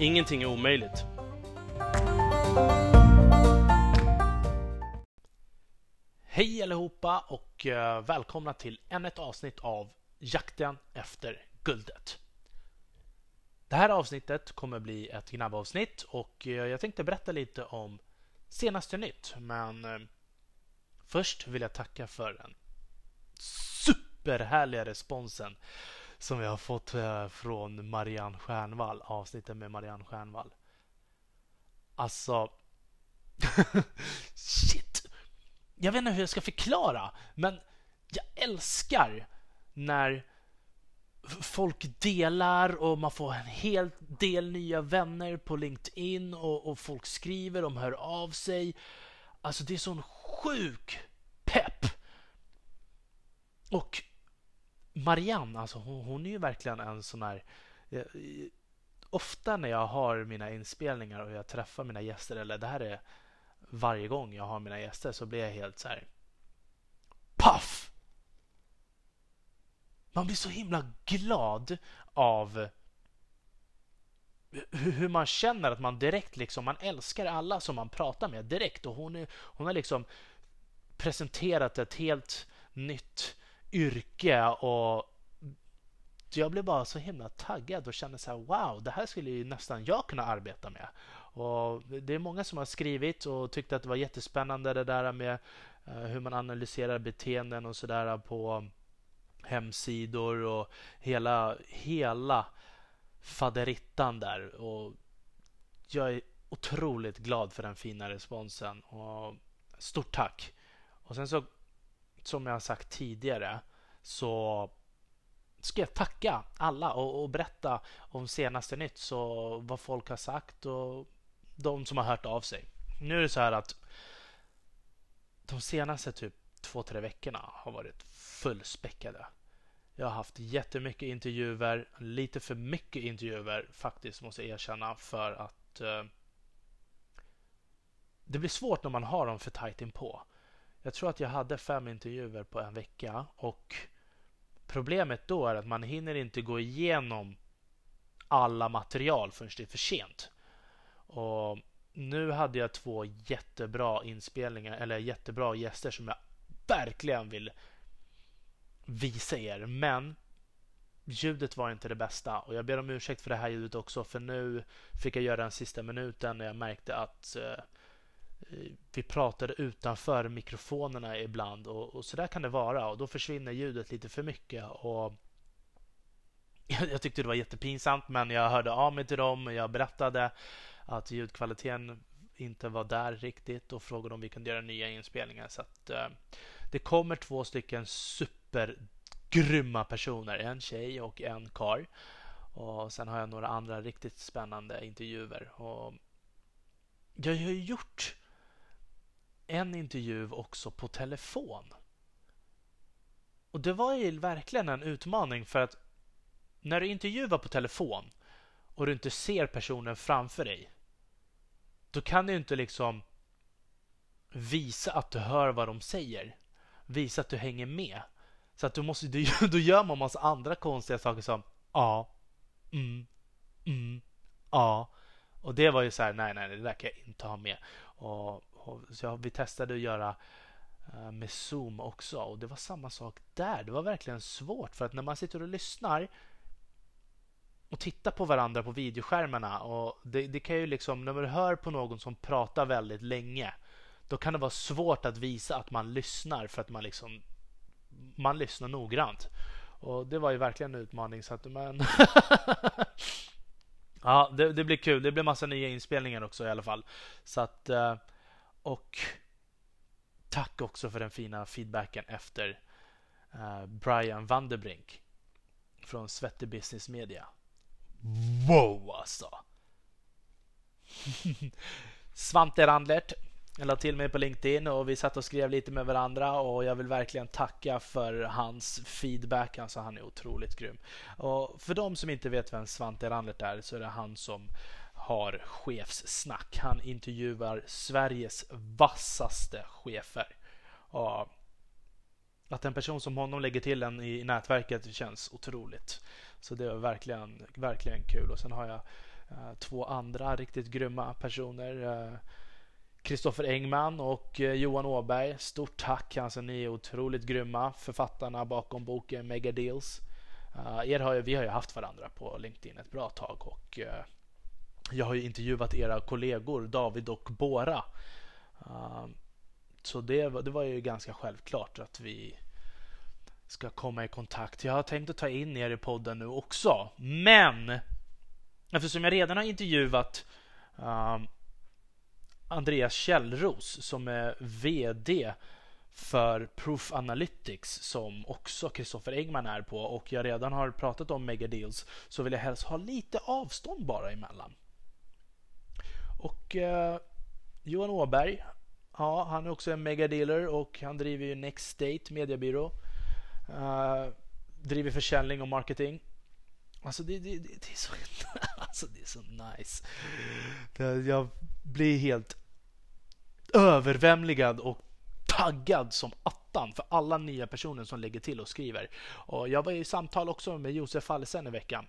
Ingenting är omöjligt. Hej allihopa och eh, välkomna till ännu ett avsnitt av Jakten efter guldet. Det här avsnittet kommer bli ett gnabbavsnitt och eh, jag tänkte berätta lite om senaste nytt. Men eh, först vill jag tacka för den superhärliga responsen som vi har fått från Marianne Stjernvall, avsnittet med Marianne Stjernvall. Alltså... Shit! Jag vet inte hur jag ska förklara, men jag älskar när folk delar och man får en hel del nya vänner på LinkedIn och, och folk skriver, de hör av sig. Alltså det är sån sjuk pepp. Och Marianne, alltså hon, hon, är ju verkligen en sån här... Eh, ofta när jag har mina inspelningar och jag träffar mina gäster, eller det här är varje gång jag har mina gäster, så blir jag helt så här... Paff! Man blir så himla glad av hur man känner att man direkt liksom, man älskar alla som man pratar med direkt och hon, är, hon har liksom presenterat ett helt nytt yrke och jag blev bara så himla taggad och kände så här wow, det här skulle ju nästan jag kunna arbeta med. Och det är många som har skrivit och tyckt att det var jättespännande det där med eh, hur man analyserar beteenden och sådär på hemsidor och hela, hela faderittan där. Och jag är otroligt glad för den fina responsen. Och stort tack! Och sen så som jag har sagt tidigare så ska jag tacka alla och, och, berätta om senaste nytt, så vad folk har sagt och de som har hört av sig. Nu är det så här att de senaste typ två, tre veckorna har varit fullspäckade. Jag har haft jättemycket intervjuer, lite för mycket intervjuer faktiskt måste jag erkänna för att eh, det blir svårt när man har dem för tajt inpå. Jag tror att jag hade fem intervjuer på en vecka och problemet då är att man hinner inte gå igenom alla material förrän det är för sent. Och nu hade jag två jättebra inspelningar eller jättebra gäster som jag verkligen vill visa er. Men ljudet var inte det bästa och jag ber om ursäkt för det här ljudet också för nu fick jag göra den sista minuten när jag märkte att eh, vi pratade utanför mikrofonerna ibland och, och så där kan det vara och då försvinner ljudet lite för mycket. Och jag tyckte det var jättepinsamt men jag hörde av mig till dem och jag berättade att ljudkvaliteten inte var där riktigt och frågade om vi kunde göra nya inspelningar. Så att, eh, det kommer två stycken supergrymma personer, en tjej och en karl. Och sen har jag några andra riktigt spännande intervjuer. Och jag har ju gjort en intervju också på telefon. Och det var ju verkligen en utmaning för att när du intervjuar på telefon och du inte ser personen framför dig. Då kan du inte liksom visa att du hör vad de säger. Visa att du hänger med. Så att du måste, då gör man massa andra konstiga saker som ja, mm, mm, ja. Och det var ju så här, nej, nej, det där kan jag inte ha med. Och så vi testade att göra eh, med Zoom också och det var samma sak där. Det var verkligen svårt för att när man sitter och lyssnar och tittar på varandra på videoskärmarna och det, det kan ju liksom när man hör på någon som pratar väldigt länge då kan det vara svårt att visa att man lyssnar för att man liksom man lyssnar noggrant. Och det var ju verkligen en utmaning så att men Ja, det, det, blir kul. Det blir massa nya inspelningar också i alla fall. Så att eh, och tack också för den fina feedbacken efter eh, Brian Vanderbrink från Svettig Business Media. wow alltså. Svante Randlert jag la till mig på LinkedIn och vi satt och skrev lite med varandra och jag vill verkligen tacka för hans feedback. Alltså han är otroligt grym. Och för de som inte vet vem Svante Randlert är så är det han som har chefssnack. Han intervjuar Sveriges vassaste chefer. Och att en person som honom lägger till en i nätverket känns otroligt. Så det är verkligen, verkligen kul. Och sen har jag eh, två andra riktigt grymma personer. Eh, Kristoffer Engman och eh, Johan Åberg. Stort tack! Alltså, ni är otroligt grymma. Författarna bakom boken Mega Deals. Uh, er har ju, vi har ju haft varandra på LinkedIn ett bra tag och uh, jag har ju intervjuat era kollegor David och Bora. Ah, så det, det var ju ganska självklart att vi ska komma i kontakt. Jag har tänkt att ta in er i podden nu också. Men eftersom jag redan har intervjuat ah, Andreas Källros som är VD för Proof Analytics som också Kristoffer Engman är på och jag redan har pratat om megadeals så vill jag helst ha lite avstånd bara emellan. Och eh, Johan Åberg, ja, han är också en megadealer och han driver ju Next State mediebyrå. Eh, driver försäljning och marketing. Alltså det, det, det, det, är så, alltså det är så nice. Jag blir helt överväldigad och taggad som attan för alla nya personer som lägger till och skriver. Och jag var i samtal också med Josef Fallesen i veckan.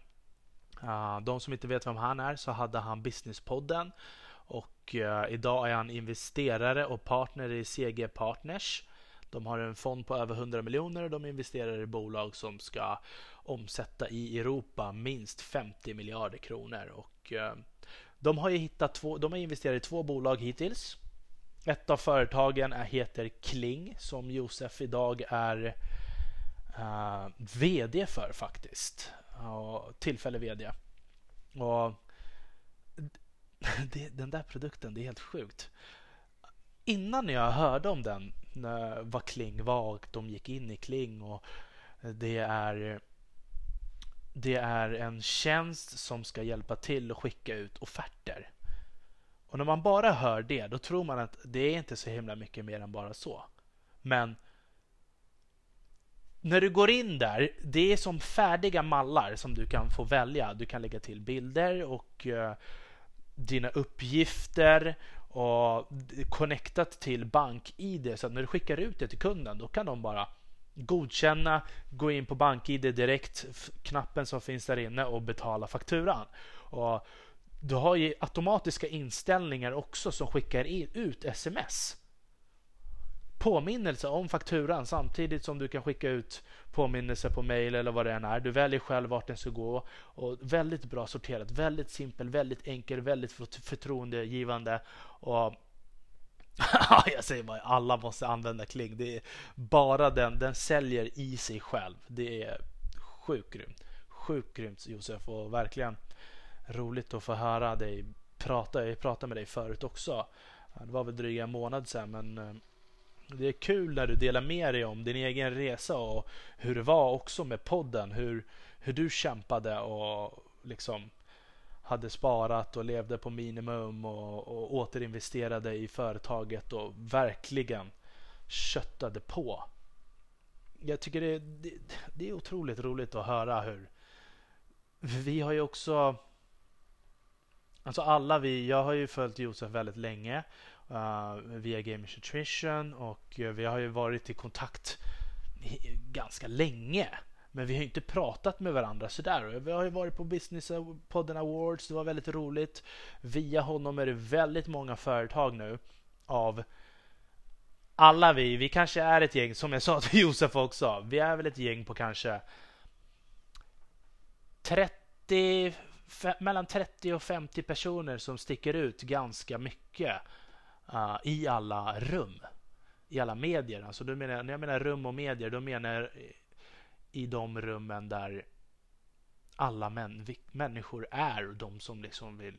Uh, de som inte vet vem han är så hade han Businesspodden och uh, idag är han investerare och partner i CG Partners. De har en fond på över 100 miljoner och de investerar i bolag som ska omsätta i Europa minst 50 miljarder kronor. Och, uh, de har hittat två, de har investerat i två bolag hittills. Ett av företagen är, heter Kling som Josef idag är eh, uh, VD för faktiskt. Uh, tillfällig VD. Och det, den där produkten, det är helt sjukt. Innan jag hörde om den, vad Kling var och de gick in i Kling och det är det är en tjänst som ska hjälpa till att skicka ut offerter. Och när man bara hör det, då tror man att det är inte så himla mycket mer än bara så. Men när du går in där, det är som färdiga mallar som du kan få välja. Du kan lägga till bilder och uh, dina uppgifter och connectat till BankID. Så att när du skickar ut det till kunden, då kan de bara godkänna, gå in på BankID direkt, knappen som finns där inne och betala fakturan. Och du har ju automatiska inställningar också som skickar in, ut sms. Påminnelse om fakturan samtidigt som du kan skicka ut påminnelse på mail eller vad det än är. Du väljer själv vart den ska gå. Och väldigt bra sorterat, väldigt simpel, väldigt enkel, väldigt förtroendegivande. Och jag säger bara, alla måste använda Kling. Det är bara den, den säljer i sig själv. Det är sjukt grymt. Sjukt grymt Josef och verkligen roligt att få höra dig prata. Jag pratade med dig förut också. Det var väl dryga en månad sedan men eh, det är kul när du delar med dig om din egen resa och hur det var också med podden. Hur, hur du kämpade och liksom hade sparat och levde på minimum och, och återinvesterade i företaget och verkligen köttade på. Jag tycker det, det, det är otroligt roligt att höra hur vi har ju också Alltså alla vi, jag har ju följt Josef väldigt länge Eh, via Gamers Nutrition och uh, vi har ju varit i kontakt ganska länge. Men vi har inte pratat med varandra sådär. Vi har ju varit på Business Podden Awards, det var väldigt roligt. Via honom är det väldigt många företag nu av alla vi, vi kanske är ett gäng, som jag sa till Josef också, vi är väl ett gäng på kanske 30 mellan 30 och 50 personer som sticker ut ganska mycket uh, i alla rum. I alla medier. Alltså, då menar, när jag menar rum och medier, då menar jag i de rummen där alla män, människor är de som liksom vill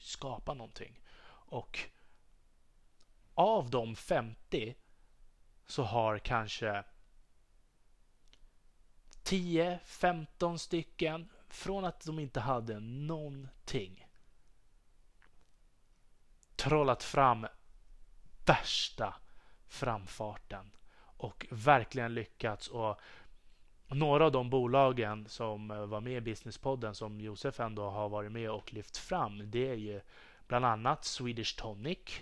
skapa någonting. Och av de 50 så har kanske 10-15 stycken från att de inte hade någonting trollat fram värsta framfarten och verkligen lyckats. Och några av de bolagen som eh, var med i Businesspodden som Josef ändå har varit med och lyft fram det är ju bland annat Swedish Tonic.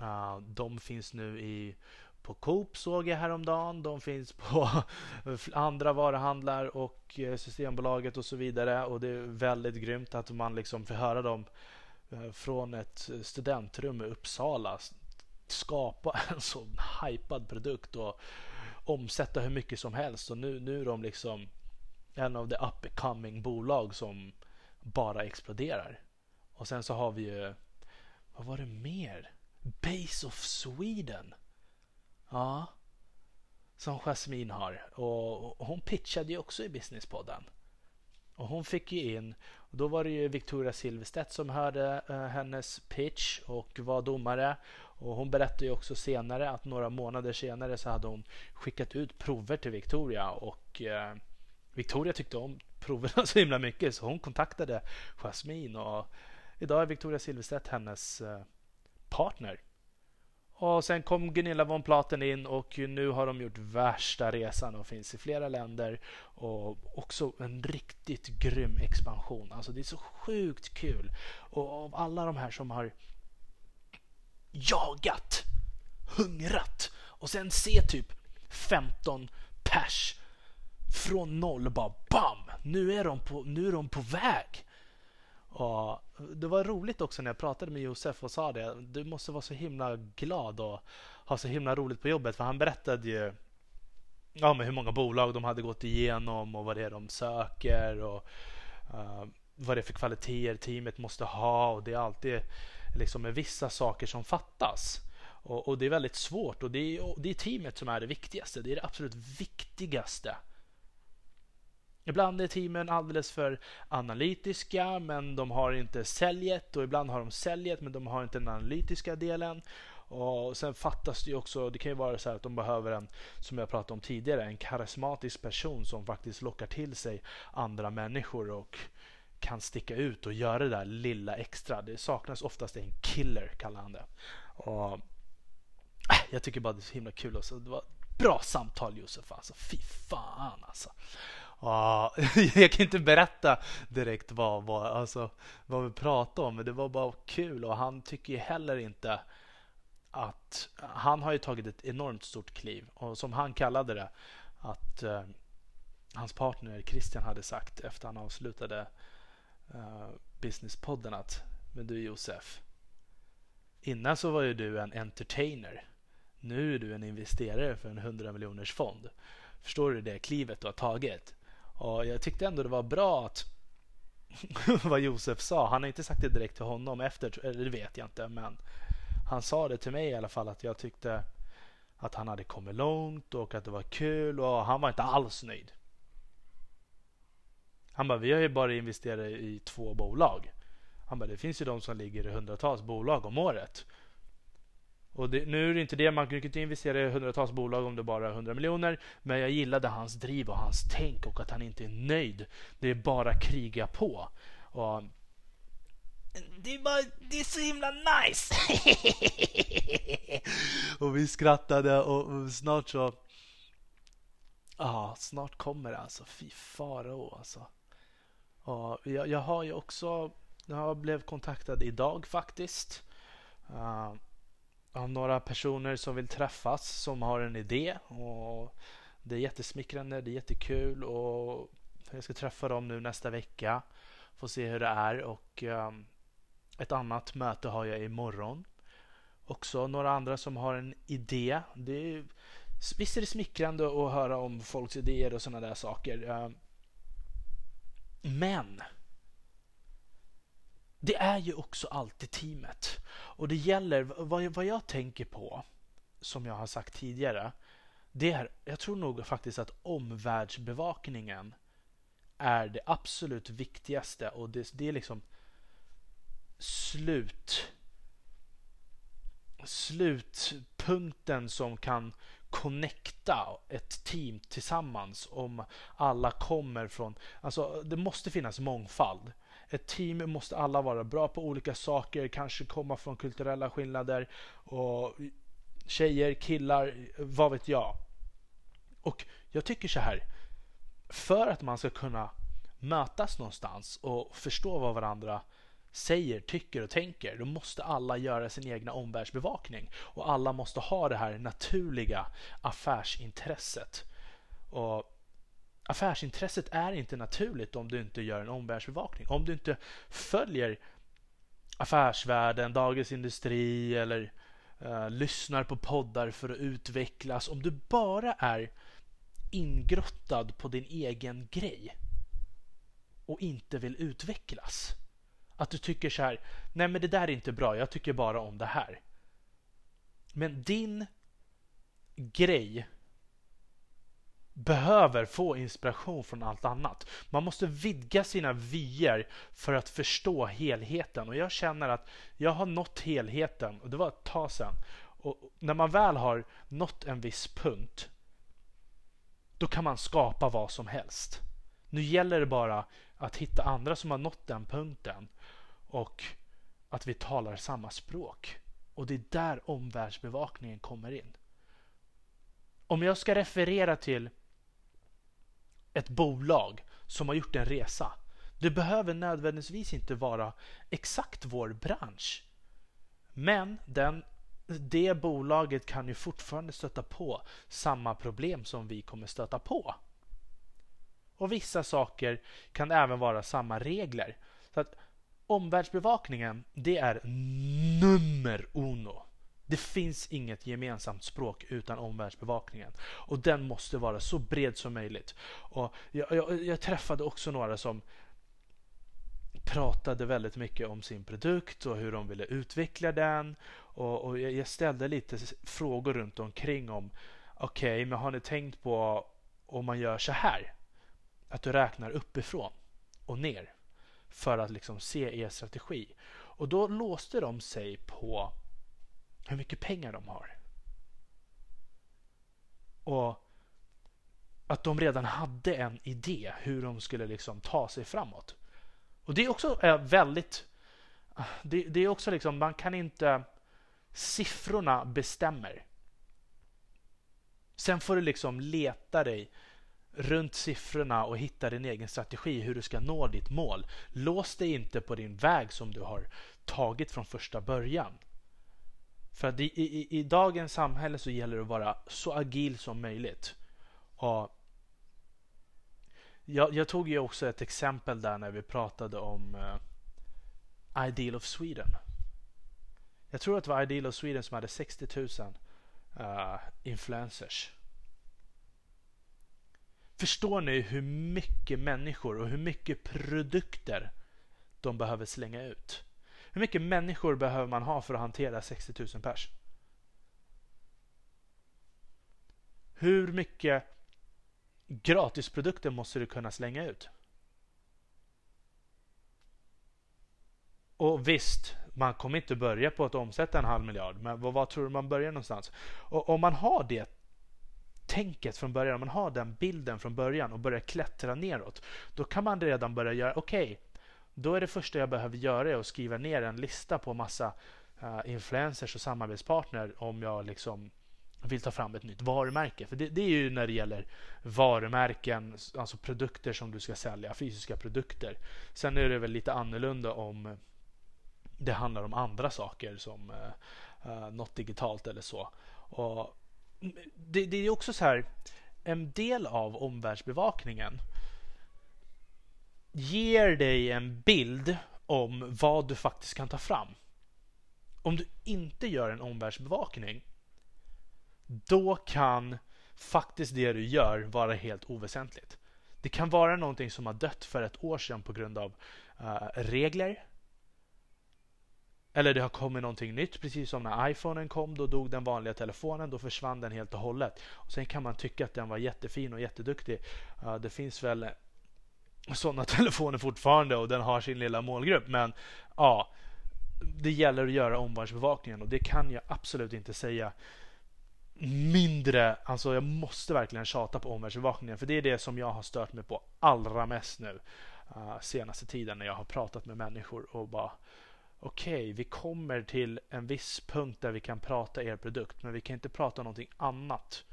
Ah, de finns nu i på Coop såg jag häromdagen. De finns på andra varuhandlar och eh, Systembolaget och så vidare. Och det är väldigt grymt att man liksom får höra dem eh, från ett studentrum i Uppsala skapa en så hypad produkt och omsätta hur mycket som helst. Och nu, nu är de liksom en av de up coming bolag som bara exploderar. Och sen så har vi ju, vad var det mer? Base of Sweden. Ja. Som Jasmine har. Och hon pitchade ju också i Businesspodden. Och hon fick ju in, och då var det ju Victoria Silvstedt som hörde uh, hennes pitch och var domare. Och hon berättade ju också senare att några månader senare så hade hon skickat ut prover till Victoria och uh, Victoria tyckte om proverna så himla mycket så hon kontaktade Jasmine och idag är Victoria Silvstedt hennes uh, partner. Och sen kom Gunilla von Platen in och nu har de gjort värsta resan och finns i flera länder. Och också en riktigt grym expansion. Alltså det är så sjukt kul. Och av alla de här som har jagat, hungrat och sen se typ 15 pers från noll bara BAM! Nu är de på, nu är de på väg. Och det var roligt också när jag pratade med Josef och sa det. Du måste vara så himla glad och ha så himla roligt på jobbet. För han berättade ju ja, men hur många bolag de hade gått igenom och vad det är de söker och uh, vad det är för kvaliteter teamet måste ha. Och det är alltid liksom med vissa saker som fattas. Och, och det är väldigt svårt och det är, det är teamet som är det viktigaste. Det är det absolut viktigaste Ibland är teamen alldeles för analytiska men de har inte säljet och ibland har de säljet men de har inte den analytiska delen. Och Sen fattas det ju också, det kan ju vara så att de behöver en, som jag pratade om tidigare, en karismatisk person som faktiskt lockar till sig andra människor och kan sticka ut och göra det där lilla extra. Det saknas oftast en killer, kallar han det. Och, äh, jag tycker bara det är så himla kul. alltså. Det var ett bra samtal Josef. Alltså, fy fan alltså. Jag kan inte berätta direkt vad, vad, alltså, vad vi pratade om, men det var bara kul och han tycker ju heller inte att han har ju tagit ett enormt stort kliv och som han kallade det att uh, hans partner Christian hade sagt efter han avslutade uh, Businesspodden att men du Josef innan så var ju du en entertainer nu är du en investerare för en 100 miljoners fond. Förstår du det klivet du har tagit? Och jag tyckte ändå det var bra att vad Josef sa. Han har inte sagt det direkt till honom efter, eller det vet jag inte, men han sa det till mig i alla fall att jag tyckte att han hade kommit långt och att det var kul och han var inte alls nöjd. Han bara, vi har ju bara investerat i två bolag. Han bara, det finns ju de som ligger i hundratals bolag om året. Och det, nu är det inte det, man kan inte investera i hundratals bolag om det bara är 100 miljoner. Men jag gillade hans driv och hans tänk och att han inte är nöjd. Det är bara kriga på. Och det är, bara, det är så himla nice! och vi skrattade och, snart så... Ja, snart kommer det alltså. Fy farao alltså. Ah, jag, jag har ju också... Jag blev kontaktad idag faktiskt. Ah, av några personer som vill träffas som har en idé. Och det är jättesmickrande, det är jättekul och jag ska träffa dem nu nästa vecka. Få se hur det är och um, ett annat möte har jag imorgon. Också några andra som har en idé. Det är, visst är det smickrande att höra om folks idéer och sådana där saker. Um, men det är ju också alltid teamet. Och det gäller, vad, vad jag tänker på, som jag har sagt tidigare, det är, jag tror nog faktiskt att omvärldsbevakningen är det absolut viktigaste och det, det är liksom slut slutpunkten som kan connecta ett team tillsammans om alla kommer från... Alltså, det måste finnas mångfald. Ett team måste alla vara bra på olika saker, kanske komma från kulturella skillnader och tjejer, killar, vad vet jag. Och jag tycker så här. För att man ska kunna mötas någonstans och förstå vad varandra säger, tycker och tänker, då måste alla göra sin egna omvärldsbevakning. Och alla måste ha det här naturliga affärsintresset. Och affärsintresset är inte naturligt om du inte gör en omvärldsbevakning. Om du inte följer Affärsvärlden, Dagens Industri eller uh, lyssnar på poddar för att utvecklas. Om du bara är ingrottad på din egen grej och inte vill utvecklas. Att du tycker så här, nej men det där är inte bra, jag tycker bara om det här. Men din grej behöver få inspiration från allt annat. Man måste vidga sina vyer för att förstå helheten. Och jag känner att jag har nått helheten och det var ett tag sedan. Och när man väl har nått en viss punkt då kan man skapa vad som helst. Nu gäller det bara att hitta andra som har nått den punkten och att vi talar samma språk. Och det är där omvärldsbevakningen kommer in. Om jag ska referera till ett bolag som har gjort en resa. Det behöver nödvändigtvis inte vara exakt vår bransch. Men den, det bolaget kan ju fortfarande stöta på samma problem som vi kommer stöta på. Och vissa saker kan även vara samma regler. Så att Omvärldsbevakningen, det är nummer uno. Det finns inget gemensamt språk utan omvärldsbevakningen. Och den måste vara så bred som möjligt. Och jag, jag, jag träffade också några som pratade väldigt mycket om sin produkt och hur de ville utveckla den. Och, och jag ställde lite frågor runt omkring om okej, okay, men har ni tänkt på om man gör så här? Att du räknar uppifrån och ner för att liksom se er strategi. Och då låste de sig på hur mycket pengar de har. Och att de redan hade en idé hur de skulle liksom ta sig framåt. Och det är också eh, väldigt... Det, det är också liksom, man kan inte... Siffrorna bestämmer. Sen får du liksom leta dig runt siffrorna och hitta din egen strategi hur du ska nå ditt mål. Lås dig inte på din väg som du har tagit från första början. För att i, i, i dagens samhälle så gäller det att vara så agil som möjligt. Och jag, jag tog ju också ett exempel där när vi pratade om uh, Ideal of Sweden. Jag tror att det var Ideal of Sweden som hade 60 000 uh, influencers. Förstår ni hur mycket människor och hur mycket produkter de behöver slänga ut? Hur mycket människor behöver man ha för att hantera 60 000 pers? Hur mycket gratisprodukter måste du kunna slänga ut? Och visst, man kommer inte börja på att omsätta en halv miljard, men vad, vad tror du man börjar någonstans? Och om man har det tänket från början, om man har den bilden från början och börjar klättra neråt, då kan man redan börja göra, okej, okay, då är det första jag behöver göra att skriva ner en lista på massa uh, influencers och samarbetspartner om jag liksom vill ta fram ett nytt varumärke. För det, det, är ju när det gäller varumärken, alltså produkter som du ska sälja, fysiska produkter. Sen är det väl lite annorlunda om det handlar om andra saker som uh, uh, något digitalt eller så. Och mm, det, det är också så här, en del av omvärldsbevakningen ger dig en bild om vad du faktiskt kan ta fram. Om du inte gör en omvärldsbevakning då kan faktiskt det du gör vara helt oväsentligt. Det kan vara någonting som har dött för ett år sedan på grund av uh, regler eller det har kommit någonting nytt, precis som när iPhonen kom, då dog den vanliga telefonen, då försvann den helt och hållet. Och sen kan man tycka att den var jättefin och jätteduktig. Uh, det finns väl sådana telefoner fortfarande och den har sin lilla målgrupp. Men ja, det gäller att göra omvärldsbevakningen och det kan jag absolut inte säga mindre, alltså jag måste verkligen tjata på omvärldsbevakningen för det är det som jag har stört mig på allra mest nu uh, senaste tiden när jag har pratat med människor och bara okej, okay, vi kommer till en viss punkt där vi kan prata er produkt men vi kan inte prata någonting annat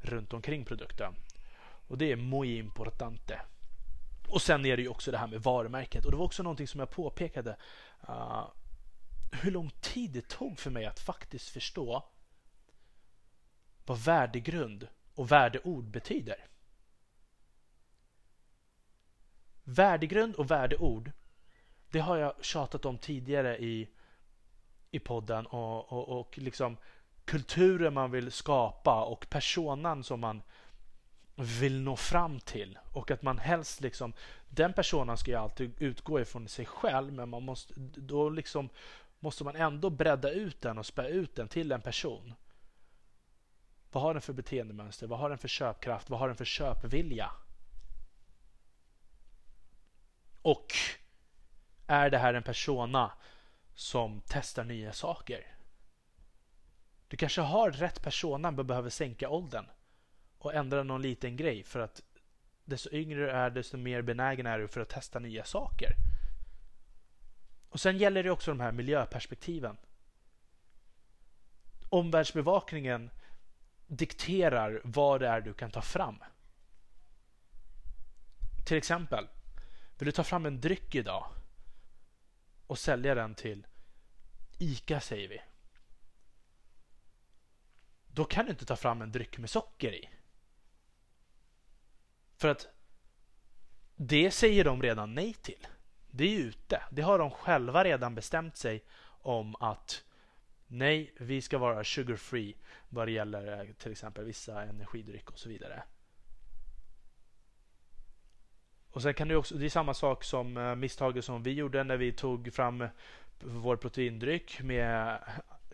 runt omkring produkten. Och det är muy importante. Och sen är det ju också det här med varumärket och det var också någonting som jag påpekade uh, hur lång tid det tog för mig att faktiskt förstå vad värdegrund och värdeord betyder. Värdegrund och värdeord det har jag tjatat om tidigare i, i podden och, och, och liksom kulturen man vill skapa och personan som man vill nå fram till och att man helst liksom den personen ska ju alltid utgå ifrån sig själv men man måste då liksom måste man ändå bredda ut den och spä ut den till en person. Vad har den för beteendemönster? Vad har den för köpkraft? Vad har den för köpvilja? Och är det här en persona som testar nya saker? Du kanske har rätt persona men behöver sänka åldern och ändra någon liten grej för att desto yngre du är desto mer benägen är du för att testa nya saker. Och sen gäller det också de här miljöperspektiven. Omvärldsbevakningen dikterar vad det är du kan ta fram. Till exempel, vill du ta fram en dryck idag och sälja den till ICA säger vi. Då kan du inte ta fram en dryck med socker i. För att det säger de redan nej till. Det är ute. Det har de själva redan bestämt sig om att nej, vi ska vara sugar free vad det gäller eh, till exempel vissa energidryck och så vidare. Och sen kan det också, det är samma sak som eh, misstaget som vi gjorde när vi tog fram vår proteindryck med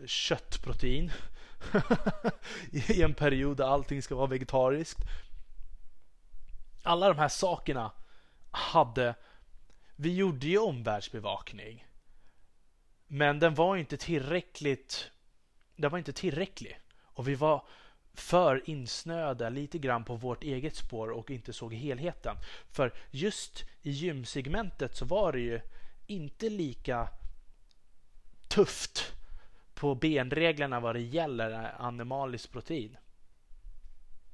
köttprotein i en period där allting ska vara vegetariskt. Alla de här sakerna hade vi gjorde ju omvärldsbevakning. Men den var inte tillräckligt den var inte tillräcklig. Och vi var för insnöade lite grann på vårt eget spår och inte såg helheten. För just i gymsegmentet så var det ju inte lika tufft på benreglerna vad det gäller animaliskt protein.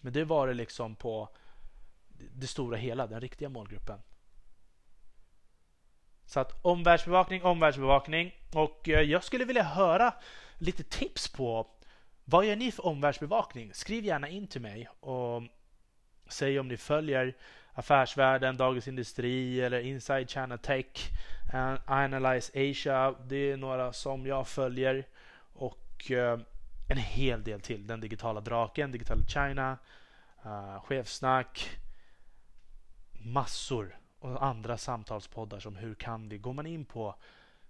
Men det var det liksom på det stora hela, den riktiga målgruppen. Så att omvärldsbevakning, omvärldsbevakning. Och eh, jag skulle vilja höra lite tips på vad gör ni för omvärldsbevakning? Skriv gärna in till mig och säg om ni följer Affärsvärlden, Dagens Industri eller Inside China Tech, eh, Analyze Asia. Det är några som jag följer och eh, en hel del till. Den digitala draken, Digital China, uh, chefsnack, massor och andra samtalspoddar som Hur kan vi? Går man in på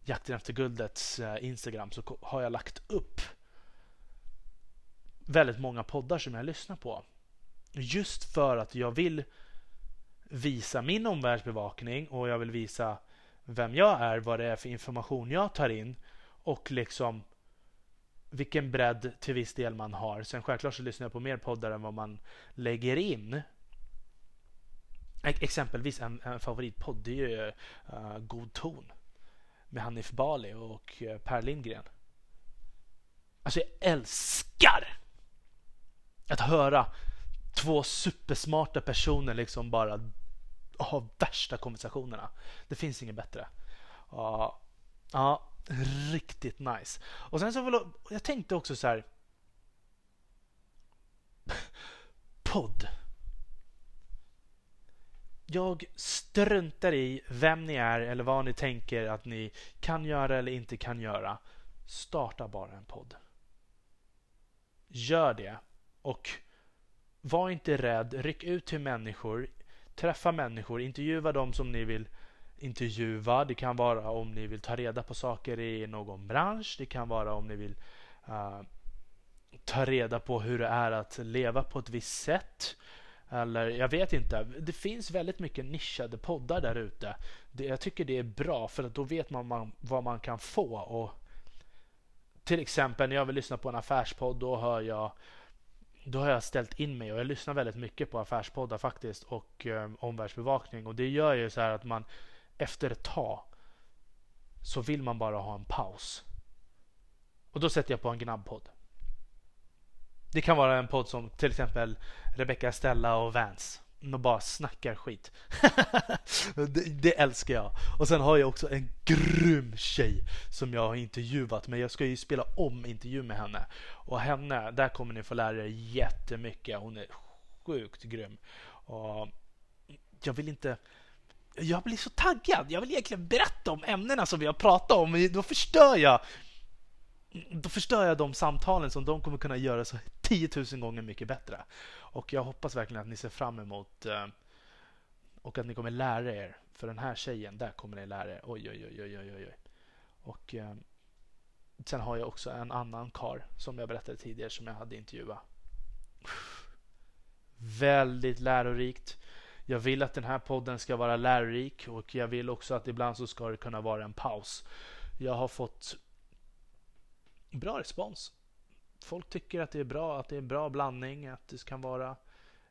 Jakten efter guldets eh, Instagram så har jag lagt upp väldigt många poddar som jag lyssnar på. Just för att jag vill visa min omvärldsbevakning och jag vill visa vem jag är, vad det är för information jag tar in och liksom vilken bredd till viss del man har. Sen självklart så lyssnar jag på mer poddar än vad man lägger in. Exempelvis en, en favoritpodd det är ju uh, God ton med Hanif Bali och uh, Per Lindgren. Alltså jag älskar att höra två supersmarta personer liksom bara ha värsta konversationerna. Det finns inget bättre. Ja, uh, uh, riktigt nice. Och sen så vill jag, jag tänkte också så här. Podd. Jag struntar i vem ni är eller vad ni tänker att ni kan göra eller inte kan göra. Starta bara en podd. Gör det. Och var inte rädd. Ryck ut till människor. Träffa människor. Intervjua dem som ni vill intervjua. Det kan vara om ni vill ta reda på saker i någon bransch. Det kan vara om ni vill uh, ta reda på hur det är att leva på ett visst sätt. Eller jag vet inte. Det finns väldigt mycket nischade poddar där ute. Jag tycker det är bra för att då vet man, man vad man kan få. Och till exempel när jag vill lyssna på en affärspodd då hör jag då har jag ställt in mig och jag lyssnar väldigt mycket på affärspoddar faktiskt och eh, omvärldsbevakning och det gör ju så här att man efter ett tag så vill man bara ha en paus. Och då sätter jag på en gnabbpodd. Det kan vara en podd som till exempel Rebecca Stella och Vance. De bara snackar skit. det, det, älskar jag. Och sen har jag också en grym tjej som jag har intervjuat. Men jag ska ju spela om intervju med henne. Och henne, där kommer ni få lära er jättemycket. Hon är sjukt grym. Och jag vill inte... Jag blir så taggad. Jag vill egentligen berätta om ämnena som vi har pratat om. Men då förstör jag då förstör jag de samtalen som de kommer kunna göra så 10 000 gånger mycket bättre. Och jag hoppas verkligen att ni ser fram emot eh, och att ni kommer lära er. För den här tjejen, där kommer ni lära er. Oj, oj, oj, oj, oj, oj. Och eh, sen har jag också en annan kar som jag berättade tidigare som jag hade intervjuat. Väldigt lärorikt. Jag vill att den här podden ska vara lärorik och jag vill också att ibland så ska det kunna vara en paus. Jag har fått bra respons. Folk tycker att det är bra, att det är en bra blandning, att det kan vara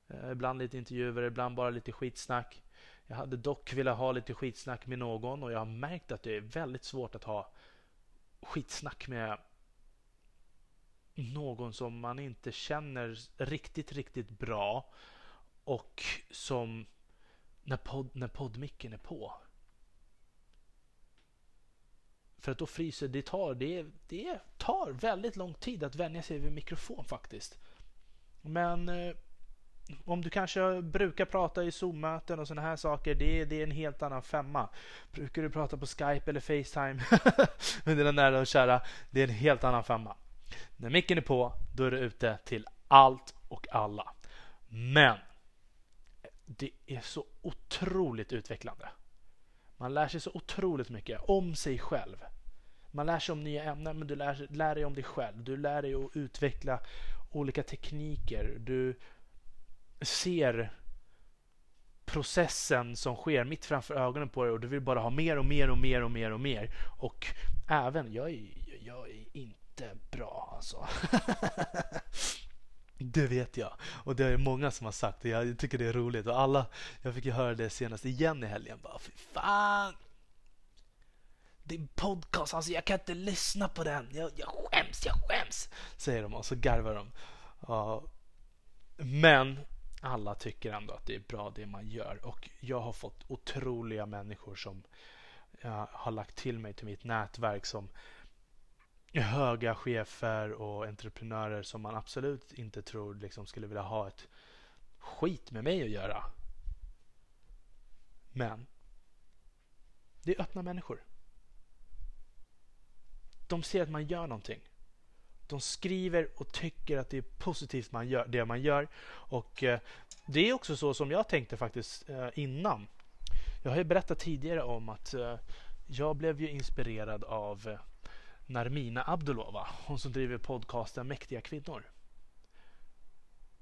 eh, ibland lite intervjuer, ibland bara lite skitsnack. Jag hade dock velat ha lite skitsnack med någon och jag har märkt att det är väldigt svårt att ha skitsnack med någon som man inte känner riktigt, riktigt bra och som när, podd, när poddmicken är på för att då fryser det tar, det, det tar väldigt lång tid att vänja sig vid mikrofon faktiskt. Men eh, om du kanske brukar prata i Zoom-möten och sådana här saker, det, det är en helt annan femma. Brukar du prata på Skype eller Facetime med dina nära och kära, det är en helt annan femma. När micken är på, då är du ute till allt och alla. Men det är så otroligt utvecklande. Man lär sig så otroligt mycket om sig själv. Man lär sig om nya ämnen men du lär, lär dig om dig själv. Du lär dig att utveckla olika tekniker. Du ser processen som sker mitt framför ögonen på dig och du vill bara ha mer och mer och mer och mer och mer. Och även, jag är, jag är inte bra alltså. Det vet jag. Och det är många som har sagt det. Jag tycker det är roligt. Och alla, jag fick ju höra det senast igen i helgen. Bara, fy fan! Din podcast, alltså jag kan inte lyssna på den. Jag, jag skäms, jag skäms! Säger de och så garvar de. Uh, men alla tycker ändå att det är bra det man gör. Och jag har fått otroliga människor som uh, har lagt till mig till mitt nätverk som höga chefer och entreprenörer som man absolut inte tror liksom skulle vilja ha ett skit med mig att göra. Men det är öppna människor. De ser att man gör någonting. De skriver och tycker att det är positivt man gör, det man gör. Och eh, det är också så som jag tänkte faktiskt eh, innan. Jag har ju berättat tidigare om att eh, jag blev ju inspirerad av eh, Narmina Abdulova, hon som driver podcasten Mäktiga kvinnor.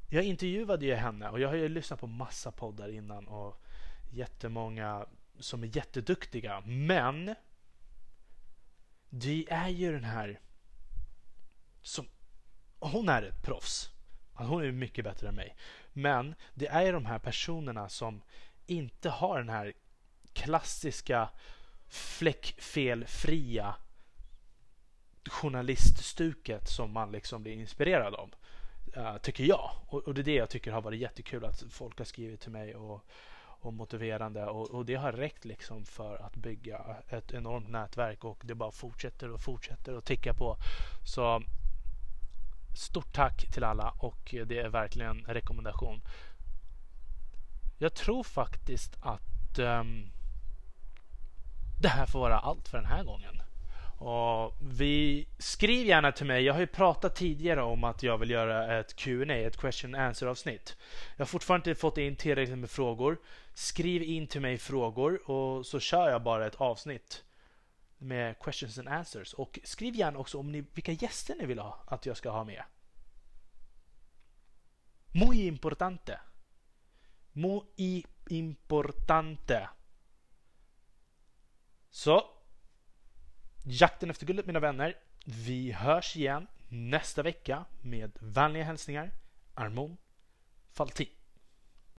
Jag intervjuade ju henne och jag har ju lyssnat på massa poddar innan och jättemånga som är jätteduktiga. Men det är ju den här som hon är ett proffs. Alltså, hon är mycket bättre än mig. Men det är ju de här personerna som inte har den här klassiska fläckfelfria journaliststuket som man liksom blir inspirerad av. Uh, tycker jag. Och, och, det är det jag tycker har varit jättekul att folk har skrivit till mig och, och motiverande och, och, det har räckt liksom för att bygga ett enormt nätverk och det bara fortsätter och fortsätter att ticka på. Så stort tack till alla och det är verkligen en rekommendation. Jag tror faktiskt att um, det här får vara allt för den här gången. Och vi, skriv gärna till mig. Jag har ju pratat tidigare om att jag vill göra ett Q&A, ett question and answer avsnitt. Jag har fortfarande inte fått in tillräckligt med frågor. Skriv in till mig frågor och så kör jag bara ett avsnitt med questions and answers. Och skriv gärna också om ni, vilka gäster ni vill ha att jag ska ha med. Muy importante. Muy importante. Så Jakten efter guldet mina vänner. Vi hörs igen nästa vecka med vänliga hälsningar Armon Faltin.